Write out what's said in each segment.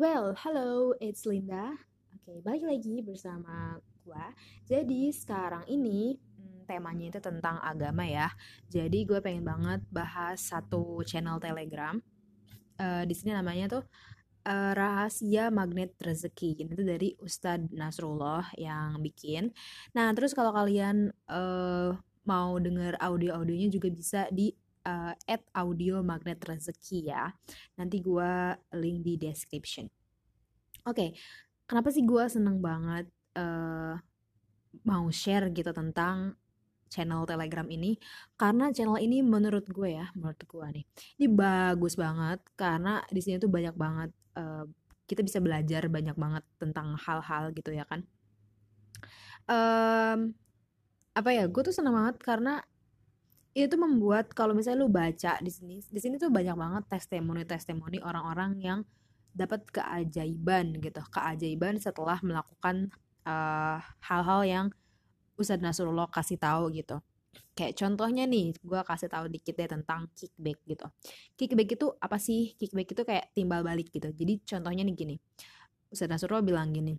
Well, hello, it's Linda. Oke, balik lagi bersama gua. Jadi sekarang ini hmm, temanya itu tentang agama ya. Jadi gue pengen banget bahas satu channel Telegram. Eh, di sini namanya tuh eh, Rahasia Magnet Rezeki. Itu dari Ustadz Nasrullah yang bikin. Nah, terus kalau kalian eh, mau denger audio-audionya juga bisa di uh, audio magnet rezeki ya. Nanti gue link di description. Oke, okay, kenapa sih gue seneng banget uh, mau share gitu tentang channel Telegram ini? Karena channel ini menurut gue ya, menurut gue nih, ini bagus banget karena di sini tuh banyak banget uh, kita bisa belajar banyak banget tentang hal-hal gitu ya kan. Um, apa ya? Gue tuh seneng banget karena itu membuat kalau misalnya lu baca di sini di sini tuh banyak banget testimoni-testimoni orang-orang yang dapat keajaiban gitu. Keajaiban setelah melakukan eh, hal-hal yang Ustadz Nasrullah kasih tahu gitu. Kayak contohnya nih gue kasih tahu dikit deh tentang kickback gitu. Kickback itu apa sih? Kickback itu kayak timbal balik gitu. Jadi contohnya nih gini Ustadz Nasrullah bilang gini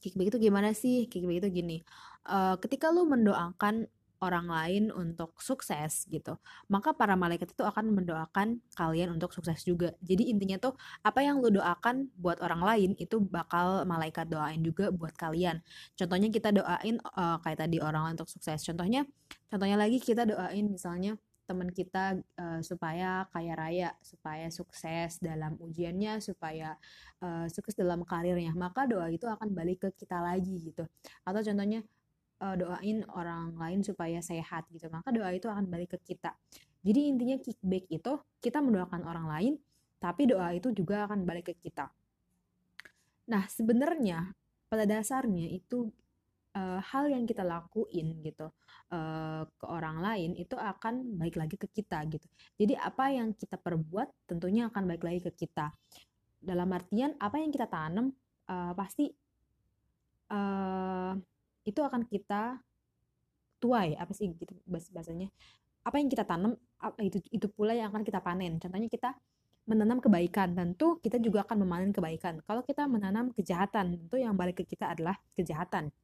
kickback itu gimana sih? Kickback itu gini uh, ketika lu mendoakan orang lain untuk sukses gitu, maka para malaikat itu akan mendoakan kalian untuk sukses juga. Jadi intinya tuh apa yang lu doakan buat orang lain itu bakal malaikat doain juga buat kalian. Contohnya kita doain uh, kayak tadi orang lain untuk sukses. Contohnya contohnya lagi kita doain misalnya teman kita uh, supaya kaya raya, supaya sukses dalam ujiannya, supaya uh, sukses dalam karirnya, maka doa itu akan balik ke kita lagi gitu. Atau contohnya uh, doain orang lain supaya sehat gitu. Maka doa itu akan balik ke kita. Jadi intinya kickback itu kita mendoakan orang lain tapi doa itu juga akan balik ke kita. Nah sebenarnya pada dasarnya itu uh, hal yang kita lakuin gitu uh, ke orang lain itu akan baik lagi ke kita gitu. Jadi apa yang kita perbuat tentunya akan baik lagi ke kita. Dalam artian apa yang kita tanam uh, pasti itu akan kita tuai apa sih gitu bahasanya. Apa yang kita tanam itu itu pula yang akan kita panen. Contohnya kita menanam kebaikan tentu kita juga akan memanen kebaikan. Kalau kita menanam kejahatan tentu yang balik ke kita adalah kejahatan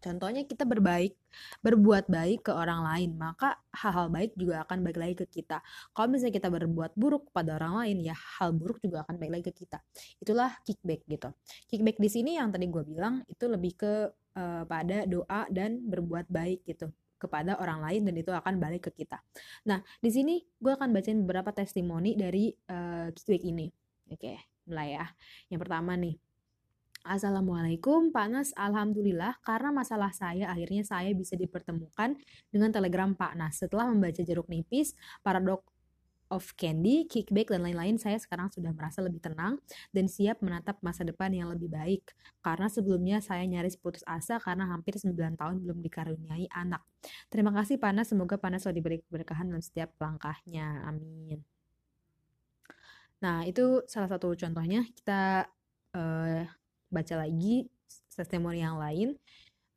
Contohnya kita berbaik, berbuat baik ke orang lain, maka hal-hal baik juga akan baik lagi ke kita. Kalau misalnya kita berbuat buruk pada orang lain, ya hal buruk juga akan baik lagi ke kita. Itulah kickback gitu. Kickback di sini yang tadi gue bilang itu lebih ke uh, pada doa dan berbuat baik gitu kepada orang lain dan itu akan balik ke kita. Nah, di sini gue akan bacain beberapa testimoni dari uh, kickback ini. Oke, mulai ya. Yang pertama nih, Assalamualaikum, Pak Nas. Alhamdulillah, karena masalah saya, akhirnya saya bisa dipertemukan dengan telegram Pak Nas. Setelah membaca jeruk nipis, Paradox of Candy, Kickback, dan lain-lain, saya sekarang sudah merasa lebih tenang dan siap menatap masa depan yang lebih baik. Karena sebelumnya saya nyaris putus asa karena hampir 9 tahun belum dikaruniai anak. Terima kasih Pak Nas, semoga Pak Nas selalu diberi keberkahan dalam setiap langkahnya. Amin. Nah, itu salah satu contohnya. Kita uh, baca lagi testimoni yang lain.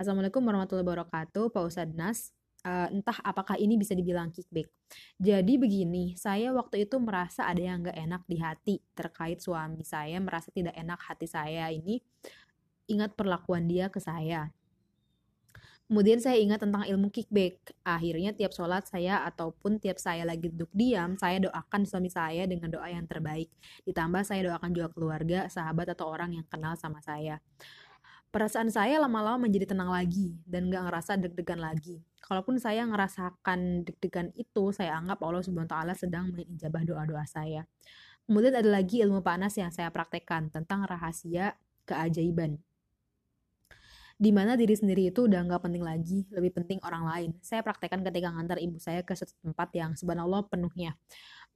Assalamualaikum warahmatullahi wabarakatuh, Pak Ustadz Nas. Uh, entah apakah ini bisa dibilang kickback. Jadi begini, saya waktu itu merasa ada yang gak enak di hati terkait suami saya, merasa tidak enak hati saya ini. Ingat perlakuan dia ke saya. Kemudian saya ingat tentang ilmu kickback. Akhirnya tiap sholat saya ataupun tiap saya lagi duduk diam, saya doakan suami saya dengan doa yang terbaik. Ditambah saya doakan juga keluarga, sahabat atau orang yang kenal sama saya. Perasaan saya lama-lama menjadi tenang lagi dan gak ngerasa deg-degan lagi. Kalaupun saya ngerasakan deg-degan itu, saya anggap Allah Subhanahu sedang mengijabah doa-doa saya. Kemudian ada lagi ilmu panas yang saya praktekkan tentang rahasia keajaiban di mana diri sendiri itu udah nggak penting lagi, lebih penting orang lain. Saya praktekkan ketika ngantar ibu saya ke suatu tempat yang subhanallah penuhnya.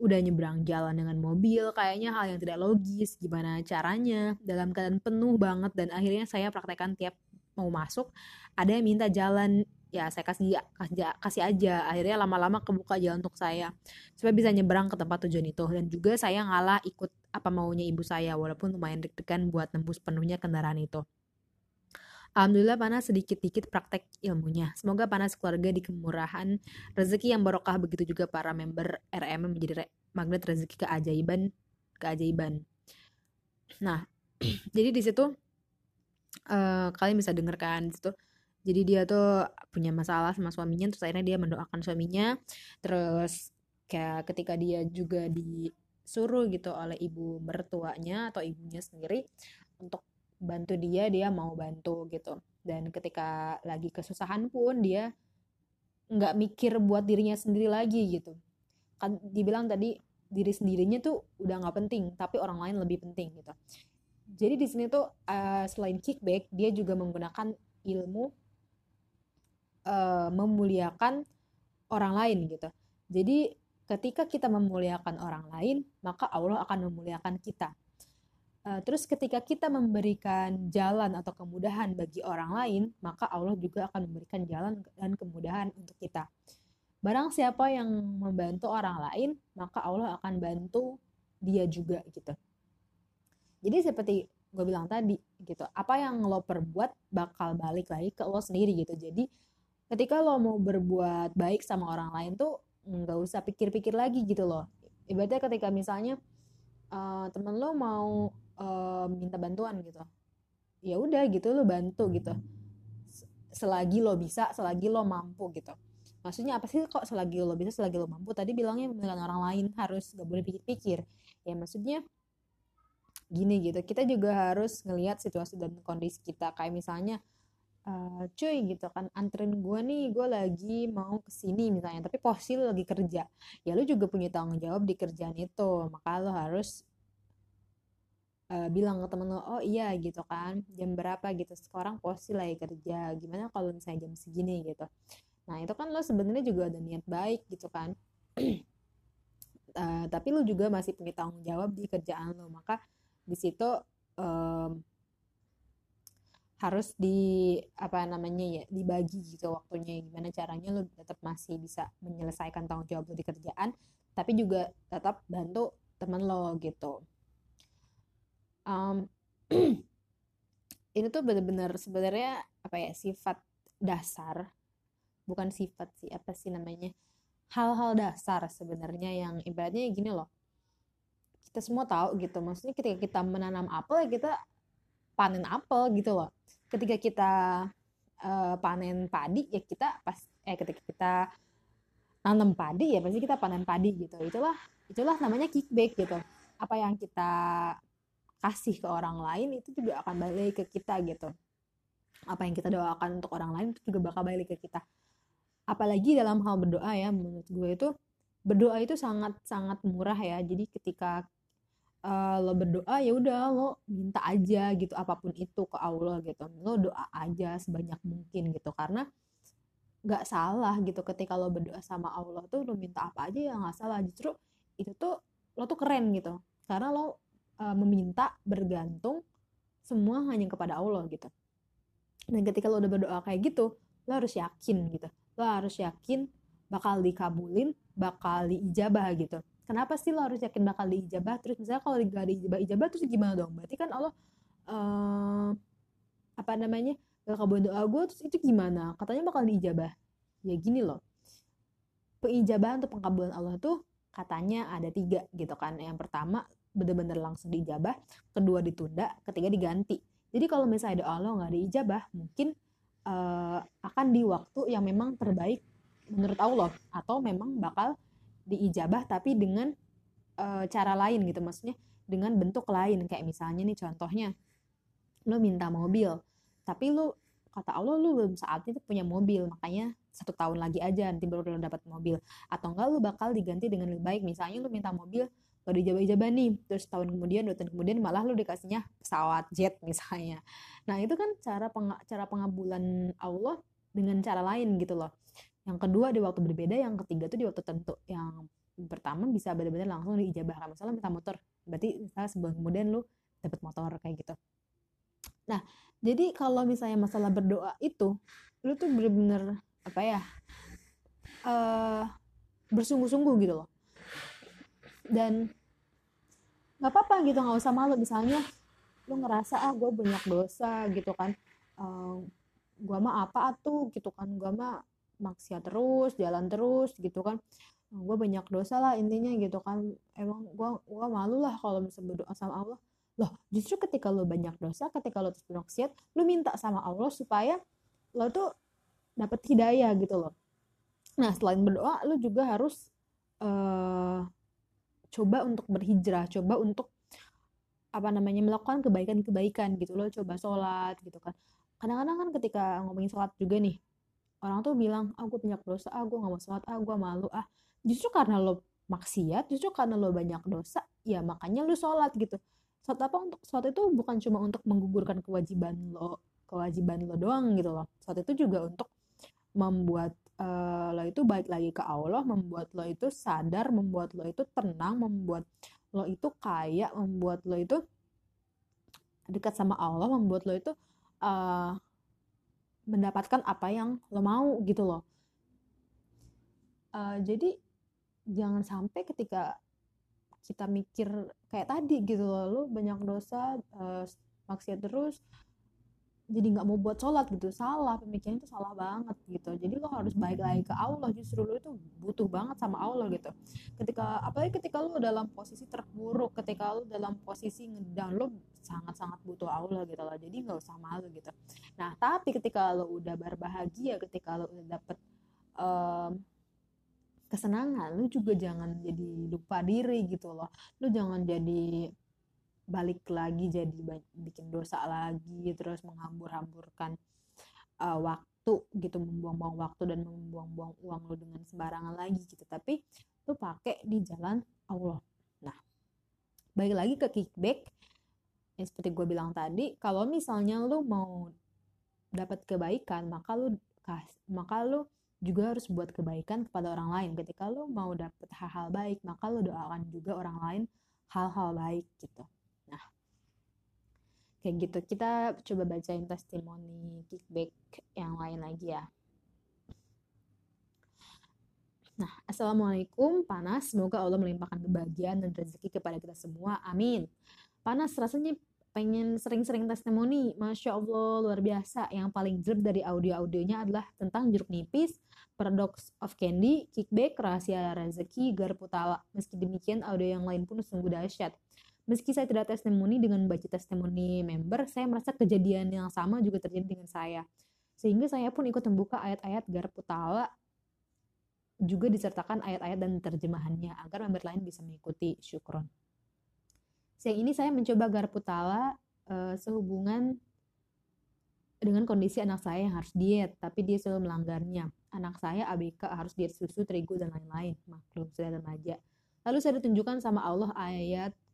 Udah nyebrang jalan dengan mobil, kayaknya hal yang tidak logis, gimana caranya, dalam keadaan penuh banget, dan akhirnya saya praktekkan tiap mau masuk, ada yang minta jalan, ya saya kasih kasih, kasih aja. Akhirnya lama-lama kebuka jalan untuk saya. Supaya bisa nyebrang ke tempat tujuan itu. Dan juga saya ngalah ikut apa maunya ibu saya walaupun lumayan deg-degan buat nembus penuhnya kendaraan itu Alhamdulillah Panas sedikit-dikit praktek ilmunya. Semoga Panas keluarga di kemurahan rezeki yang barokah begitu juga para member RM menjadi re magnet rezeki keajaiban keajaiban. nah jadi di situ uh, kalian bisa dengarkan di situ jadi dia tuh punya masalah sama suaminya terus akhirnya dia mendoakan suaminya terus kayak ketika dia juga disuruh gitu oleh ibu mertuanya atau ibunya sendiri untuk bantu dia dia mau bantu gitu dan ketika lagi kesusahan pun dia nggak mikir buat dirinya sendiri lagi gitu kan dibilang tadi diri sendirinya tuh udah nggak penting tapi orang lain lebih penting gitu jadi di sini tuh uh, selain kickback dia juga menggunakan ilmu uh, memuliakan orang lain gitu. Jadi ketika kita memuliakan orang lain, maka Allah akan memuliakan kita. Uh, terus ketika kita memberikan jalan atau kemudahan bagi orang lain, maka Allah juga akan memberikan jalan dan kemudahan untuk kita. Barang siapa yang membantu orang lain, maka Allah akan bantu dia juga gitu. Jadi seperti gue bilang tadi gitu, apa yang lo perbuat bakal balik lagi ke lo sendiri gitu. Jadi ketika lo mau berbuat baik sama orang lain tuh nggak usah pikir-pikir lagi gitu loh ibaratnya ketika misalnya uh, temen lo mau uh, minta bantuan gitu. Ya udah gitu lo bantu gitu. Selagi lo bisa selagi lo mampu gitu. Maksudnya apa sih kok selagi lo bisa selagi lo mampu? Tadi bilangnya dengan orang lain harus gak boleh pikir-pikir. Ya maksudnya gini gitu kita juga harus ngelihat situasi dan kondisi kita. Kayak misalnya uh, cuy gitu kan anterin gue nih gue lagi mau ke sini misalnya tapi posisi lu lagi kerja. Ya lu juga punya tanggung jawab di kerjaan itu. Maka lo harus uh, bilang ke temen lo oh iya gitu kan jam berapa? gitu sekarang posisi lagi kerja gimana kalau misalnya jam segini? gitu. Nah itu kan lo sebenarnya juga ada niat baik gitu kan. Uh, tapi lu juga masih punya tanggung jawab di kerjaan lo maka di situ um, harus di apa namanya ya dibagi gitu waktunya gimana caranya lo tetap masih bisa menyelesaikan tanggung jawab lo di kerjaan tapi juga tetap bantu temen lo gitu um, ini tuh bener-bener sebenarnya apa ya sifat dasar bukan sifat sih apa sih namanya hal-hal dasar sebenarnya yang ibaratnya gini loh. Kita semua tahu gitu maksudnya ketika kita menanam apel ya kita panen apel gitu loh. Ketika kita uh, panen padi ya kita pas eh ketika kita nanam padi ya pasti kita panen padi gitu. Itulah itulah namanya kickback gitu. Apa yang kita kasih ke orang lain itu juga akan balik ke kita gitu. Apa yang kita doakan untuk orang lain itu juga bakal balik ke kita. Apalagi dalam hal berdoa ya menurut gue itu berdoa itu sangat sangat murah ya. Jadi ketika uh, lo berdoa ya udah lo minta aja gitu apa pun itu ke Allah gitu. Lo doa aja sebanyak mungkin gitu karena nggak salah gitu ketika lo berdoa sama Allah tuh lo minta apa aja ya nggak salah. Justru itu tuh lo tuh keren gitu. Karena lo uh, meminta bergantung semua hanya kepada Allah gitu. Dan ketika lo udah berdoa kayak gitu lo harus yakin gitu. Lo harus yakin bakal dikabulin bakal diijabah gitu. Kenapa sih lo harus yakin bakal diijabah? Terus misalnya kalau gak diijabah ijabah terus gimana dong? Berarti kan Allah uh, apa namanya gak kabulin doa gue terus itu gimana? Katanya bakal diijabah. Ya gini loh. Pengijabahan atau pengkabulan Allah tuh katanya ada tiga gitu kan. Yang pertama bener-bener langsung diijabah kedua ditunda ketiga diganti. Jadi kalau misalnya doa lo nggak diijabah mungkin uh, akan di waktu yang memang terbaik menurut Allah atau memang bakal diijabah tapi dengan uh, cara lain gitu. Maksudnya dengan bentuk lain. Kayak misalnya nih contohnya lo minta mobil tapi lo kata Allah lo belum saatnya punya mobil. Makanya satu tahun lagi aja nanti baru lo dapat mobil. Atau enggak lo bakal diganti dengan lebih baik. Misalnya lo minta mobil lo dijabah-jabah nih. Terus tahun kemudian dua tahun kemudian malah lo dikasihnya pesawat jet misalnya. Nah itu kan cara peng cara pengabulan Allah dengan cara lain gitu loh. Yang kedua di waktu berbeda yang ketiga tuh di waktu tentu yang pertama bisa benar-benar langsung diijabah misalnya minta motor. Berarti misalnya sebulan kemudian lu dapat motor kayak gitu. Nah jadi kalau misalnya masalah berdoa itu lu tuh bener-bener apa ya uh, bersungguh-sungguh gitu loh dan nggak apa-apa gitu nggak usah malu. Misalnya lu ngerasa ah gue banyak dosa gitu kan. Uh, gue mah apa tuh gitu kan. Gue mah maksiat terus jalan terus gitu kan. Gue banyak dosa lah intinya gitu kan. Emang gue gue malu lah kalau misalnya berdoa sama Allah. Loh justru ketika lo banyak dosa ketika lo terus maksiat lo minta sama Allah supaya lo tuh dapat hidayah gitu loh. Nah selain berdoa lo juga harus uh, coba untuk berhijrah coba untuk apa namanya melakukan kebaikan-kebaikan gitu loh coba sholat gitu kan. Kadang-kadang kan ketika ngomongin sholat juga nih orang tuh bilang ah gue banyak dosa ah gue gak mau sholat ah gue malu ah. Justru karena lo maksiat justru karena lo banyak dosa ya makanya lo sholat gitu. Sholat apa untuk sholat itu bukan cuma untuk menggugurkan kewajiban lo kewajiban lo doang gitu loh. Sholat itu juga untuk membuat uh, lo itu baik lagi ke Allah membuat lo itu sadar membuat lo itu tenang membuat lo itu kaya membuat lo itu dekat sama Allah membuat lo itu uh, mendapatkan apa yang lo mau gitu loh. Uh, jadi jangan sampai ketika kita mikir kayak tadi gitu loh. Lu banyak dosa uh, maksiat terus jadi nggak mau buat sholat gitu. Salah pemikiran itu salah banget gitu. Jadi lo harus baik lagi ke Allah. Justru lo itu butuh banget sama Allah gitu. Ketika apalagi ketika lo dalam posisi terburuk ketika lo dalam posisi ngedown lo sangat-sangat butuh Allah gitu loh. Jadi nggak usah malu gitu. Nah tapi ketika lo udah berbahagia ketika lo udah dapet um, kesenangan lu juga jangan jadi lupa diri gitu loh. Lu jangan jadi balik lagi jadi bikin dosa lagi terus menghambur-hamburkan uh, waktu gitu membuang-buang waktu dan membuang-buang uang lu dengan sembarangan lagi gitu tapi lu pakai di jalan Allah nah balik lagi ke kickback yang seperti gue bilang tadi kalau misalnya lu mau dapat kebaikan maka lu maka lu juga harus buat kebaikan kepada orang lain. Ketika lo mau dapet hal-hal baik, maka lo doakan juga orang lain hal-hal baik gitu. Kayak gitu. Kita coba bacain testimoni kickback yang lain lagi ya. Nah, Assalamualaikum, Panas. Semoga Allah melimpahkan kebahagiaan dan rezeki kepada kita semua. Amin. Panas, rasanya pengen sering-sering testimoni, Masya Allah, luar biasa. Yang paling jelek dari audio-audionya adalah tentang jeruk nipis, Paradox of Candy, Kickback, Rahasia Rezeki, Garpu Tawa. Meski demikian, audio yang lain pun sungguh dahsyat. Meski saya tidak testimoni dengan baca testimoni member, saya merasa kejadian yang sama juga terjadi dengan saya. Sehingga saya pun ikut membuka ayat-ayat Garpu Tawa juga disertakan ayat-ayat dan terjemahannya agar member lain bisa mengikuti syukron. Siang ini saya mencoba garpu tala uh, sehubungan dengan kondisi anak saya yang harus diet, tapi dia selalu melanggarnya. Anak saya ABK harus diet susu, terigu, dan lain-lain. Maklum, sudah remaja. Lalu saya ditunjukkan sama Allah ayat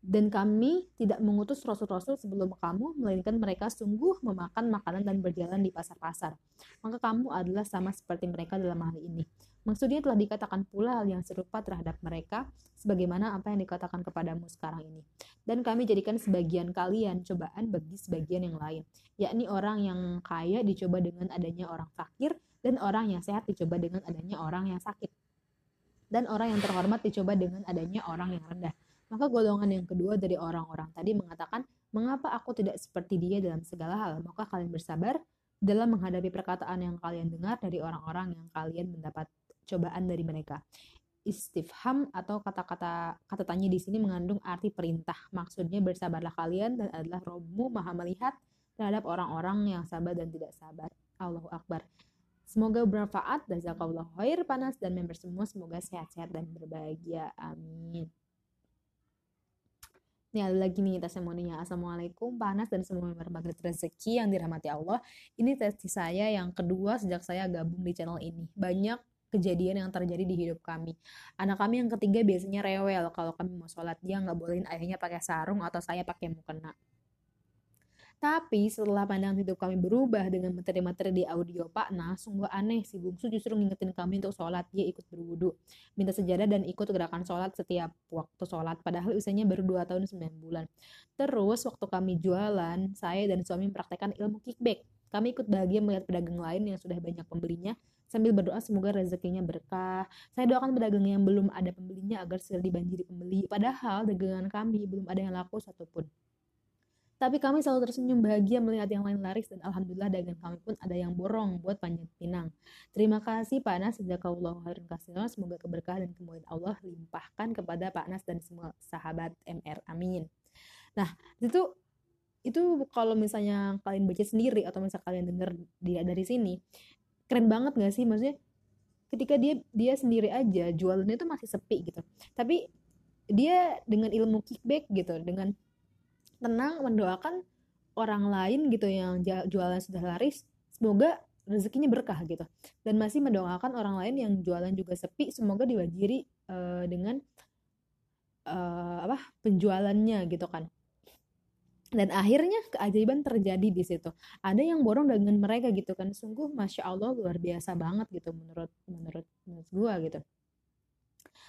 Dan kami tidak mengutus rasul-rasul sebelum kamu, melainkan mereka sungguh memakan makanan dan berjalan di pasar-pasar. Maka kamu adalah sama seperti mereka dalam hal ini. Maksudnya telah dikatakan pula hal yang serupa terhadap mereka, sebagaimana apa yang dikatakan kepadamu sekarang ini. Dan kami jadikan sebagian kalian cobaan bagi sebagian yang lain, yakni orang yang kaya dicoba dengan adanya orang fakir, dan orang yang sehat dicoba dengan adanya orang yang sakit. Dan orang yang terhormat dicoba dengan adanya orang yang rendah maka golongan yang kedua dari orang-orang tadi mengatakan, "Mengapa aku tidak seperti dia dalam segala hal?" Maka kalian bersabar dalam menghadapi perkataan yang kalian dengar dari orang-orang yang kalian mendapat cobaan dari mereka. Istifham atau kata-kata kata tanya di sini mengandung arti perintah. Maksudnya bersabarlah kalian dan adalah Robmu maha melihat terhadap orang-orang yang sabar dan tidak sabar. Allahu Akbar. Semoga bermanfaat. Jazakallah khair panas dan member semua semoga sehat-sehat dan berbahagia. Amin. Nih ada lagi nih testimoninya. Assalamualaikum panas dan member Magnet Rezeki yang dirahmati Allah. Ini testimoni saya yang kedua sejak saya gabung di channel ini. Banyak kejadian yang terjadi di hidup kami. Anak kami yang ketiga biasanya rewel kalau kami mau sholat dia nggak bolehin ayahnya pakai sarung atau saya pakai mukena. Tapi setelah pandangan hidup kami berubah dengan materi-materi di audio Pak Nah, sungguh aneh si bungsu justru ngingetin kami untuk sholat. Dia ikut berwudu, minta sejadah dan ikut gerakan sholat setiap waktu sholat. Padahal usianya baru 2 tahun 9 bulan. Terus waktu kami jualan, saya dan suami mempraktekkan ilmu kickback. kami ikut bahagia melihat pedagang lain yang sudah banyak pembelinya sambil berdoa semoga rezekinya berkah. Saya doakan pedagang yang belum ada pembelinya agar segera dibanjiri pembeli. Padahal dagangan kami belum ada yang laku satupun. Tapi kami selalu tersenyum bahagia melihat yang lain laris dan alhamdulillah dagangan kami pun ada yang borong buat panjat pinang. Terima kasih Pak Nas, jazakallahu khairan kasihan. Semoga keberkahan dan kemuliaan Allah limpahkan kepada Pak Nas dan semua sahabat MR. Amin. Nah, itu itu kalau misalnya kalian baca sendiri atau misalnya kalian dengar dia dari sini keren banget gak sih maksudnya ketika dia dia sendiri aja jualannya itu masih sepi gitu tapi dia dengan ilmu kickback gitu dengan tenang mendoakan orang lain gitu yang jualan sudah laris semoga rezekinya berkah gitu. Dan masih mendoakan orang lain yang jualan juga sepi semoga diwajiri uh, dengan uh, apa penjualannya gitu kan. Dan akhirnya keajaiban terjadi di situ. Ada yang borong dengan mereka gitu kan. Sungguh masya allah luar biasa banget gitu menurut menurut menurut gua gitu.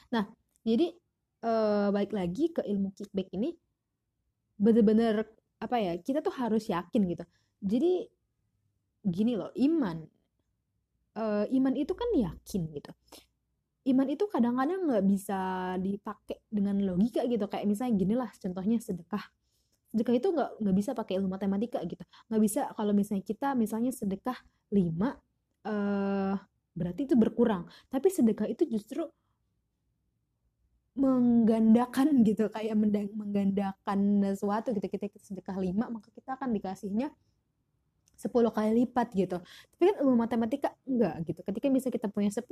Nah jadi eh, baik lagi ke ilmu kickback ini bener-bener apa ya kita tuh harus yakin gitu. Jadi gini loh iman uh, iman itu kan yakin gitu. Iman itu kadang-kadang nggak bisa dipakai dengan logika gitu. Kayak misalnya gini lah contohnya sedekah. Sedekah itu nggak nggak bisa pakai ilmu matematika gitu. Nggak bisa kalau misalnya kita misalnya sedekah lima uh, berarti itu berkurang. Tapi sedekah itu justru menggandakan gitu kayak menggandakan sesuatu gitu kita sedekah lima maka kita akan dikasihnya 10 kali lipat gitu. Tapi kan ilmu matematika enggak gitu. Ketika bisa kita punya 10,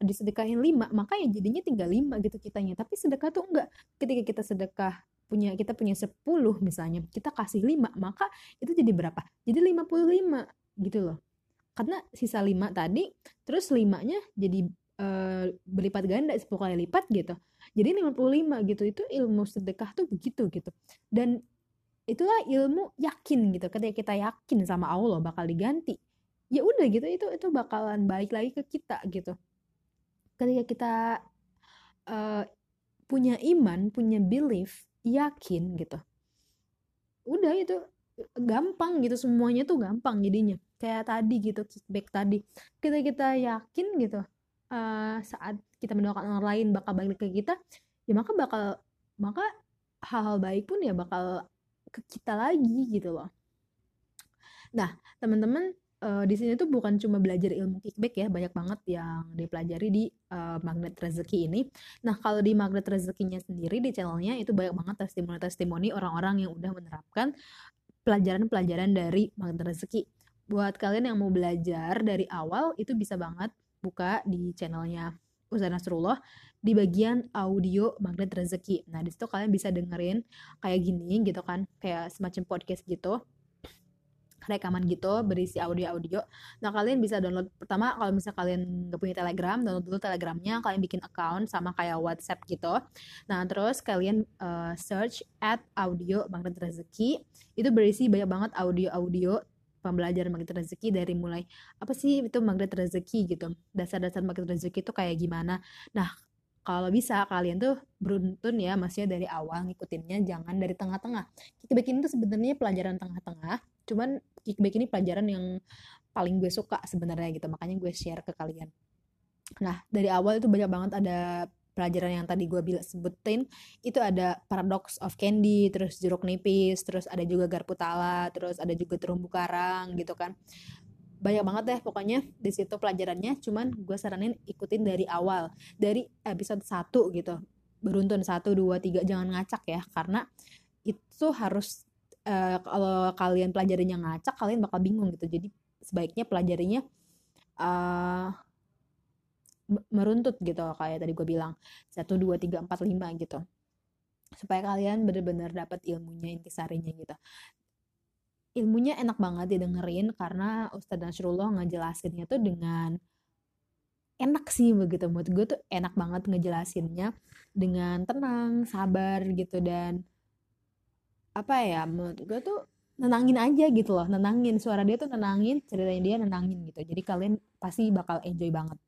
disedekahin 5, maka ya jadinya tinggal 5 gitu kitanya. Tapi sedekah tuh enggak. Ketika kita sedekah punya kita punya 10 misalnya kita kasih 5 maka itu jadi berapa jadi 55 gitu loh karena sisa 5 tadi terus 5 nya jadi e, berlipat ganda 10 kali lipat gitu. Jadi 55 gitu itu ilmu sedekah tuh begitu gitu. Dan itulah ilmu yakin gitu ketika kita yakin sama Allah bakal diganti ya udah gitu itu itu bakalan balik lagi ke kita gitu. Ketika kita uh, punya iman punya belief yakin gitu udah itu gampang gitu semuanya tuh gampang jadinya. Kayak tadi gitu kickback tadi. Kita kita yakin gitu uh, saat kita mendoakan orang lain bakal balik ke kita ya maka bakal maka hal-hal baik pun ya bakal ke kita lagi gitu loh nah teman-teman uh, di sini tuh bukan cuma belajar ilmu kickback ya, banyak banget yang dipelajari di uh, magnet rezeki ini. Nah, kalau di magnet rezekinya sendiri di channelnya itu banyak banget testimoni-testimoni orang-orang yang udah menerapkan pelajaran-pelajaran dari magnet rezeki. Buat kalian yang mau belajar dari awal itu bisa banget buka di channelnya Ustaz Nasrullah di bagian audio magnet rezeki. Nah, di situ kalian bisa dengerin kayak gini gitu kan, kayak semacam podcast gitu rekaman gitu berisi audio-audio. Nah kalian bisa download pertama kalau misalnya kalian nggak punya Telegram, download dulu Telegramnya, kalian bikin account sama kayak WhatsApp gitu. Nah terus kalian uh, search at audio magnet rezeki itu berisi banyak banget audio-audio pembelajaran magnet rezeki dari mulai apa sih itu magnet rezeki? gitu. Dasar-dasar magnet rezeki itu kayak gimana? Nah kalau bisa kalian tuh beruntun ya maksudnya dari awal ngikutinnya jangan dari tengah-tengah. Kickback ini tuh sebenarnya pelajaran tengah-tengah cuman kickback ini pelajaran yang paling gue suka sebenarnya gitu makanya gue share ke kalian. Nah dari awal itu banyak banget ada pelajaran yang tadi gue bilang sebutin itu ada paradox of candy terus jeruk nipis terus ada juga garpu tala terus ada juga terumbu karang gitu kan. Banyak banget deh pokoknya di situ pelajarannya cuman gue saranin ikutin dari awal dari episode 1 gitu. Beruntun 1 2 3 jangan ngacak ya karena itu harus uh, kalau kalian pelajarinya ngacak kalian bakal bingung gitu. Jadi sebaiknya pelajarinya uh, meruntut gitu kayak tadi gue bilang 1 2 3 4 5 gitu. Supaya kalian benar-benar dapat ilmunya intisarinya gitu. Ilmunya enak banget didengerin karena Ustadz Nasrullah ngejelasinnya tuh dengan enak sih begitu. Menurut gue tuh enak banget ngejelasinnya dengan tenang sabar gitu dan apa ya menurut gue tuh nenangin aja gitu loh nenangin. Suara dia tuh nenangin ceritanya dia nenangin gitu. Jadi kalian pasti bakal enjoy banget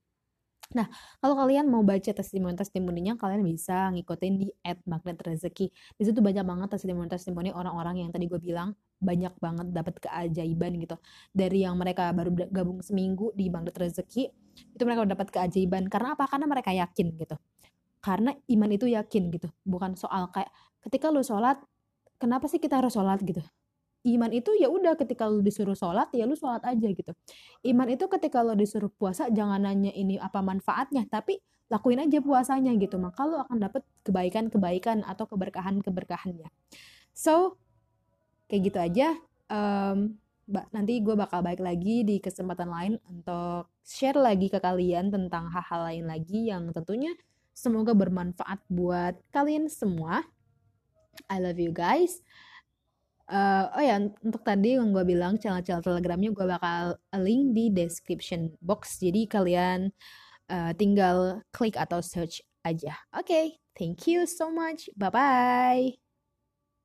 Nah, kalau kalian mau baca testimoni-testimoninya, kalian bisa ngikutin di at magnet rezeki. Di situ banyak banget testimoni-testimoni orang-orang yang tadi gue bilang banyak banget dapat keajaiban gitu. Dari yang mereka baru gabung seminggu di magnet rezeki, itu mereka dapat keajaiban. Karena apa? Karena mereka yakin gitu. Karena iman itu yakin gitu. Bukan soal kayak ketika lu sholat, kenapa sih kita harus sholat gitu? Iman itu ya udah ketika lu disuruh sholat ya lu sholat aja gitu. Iman itu ketika lu disuruh puasa jangan nanya ini apa manfaatnya tapi lakuin aja puasanya gitu. Maka lu akan dapat kebaikan-kebaikan atau keberkahan-keberkahannya. So kayak gitu aja. Um, nanti gue bakal balik lagi di kesempatan lain untuk share lagi ke kalian tentang hal-hal lain lagi yang tentunya semoga bermanfaat buat kalian semua. I love you guys uh, oh ya untuk tadi yang gue bilang channel-channel telegramnya gue bakal link di description box. Jadi kalian uh, tinggal klik atau search aja. Oke okay, thank you so much. Bye bye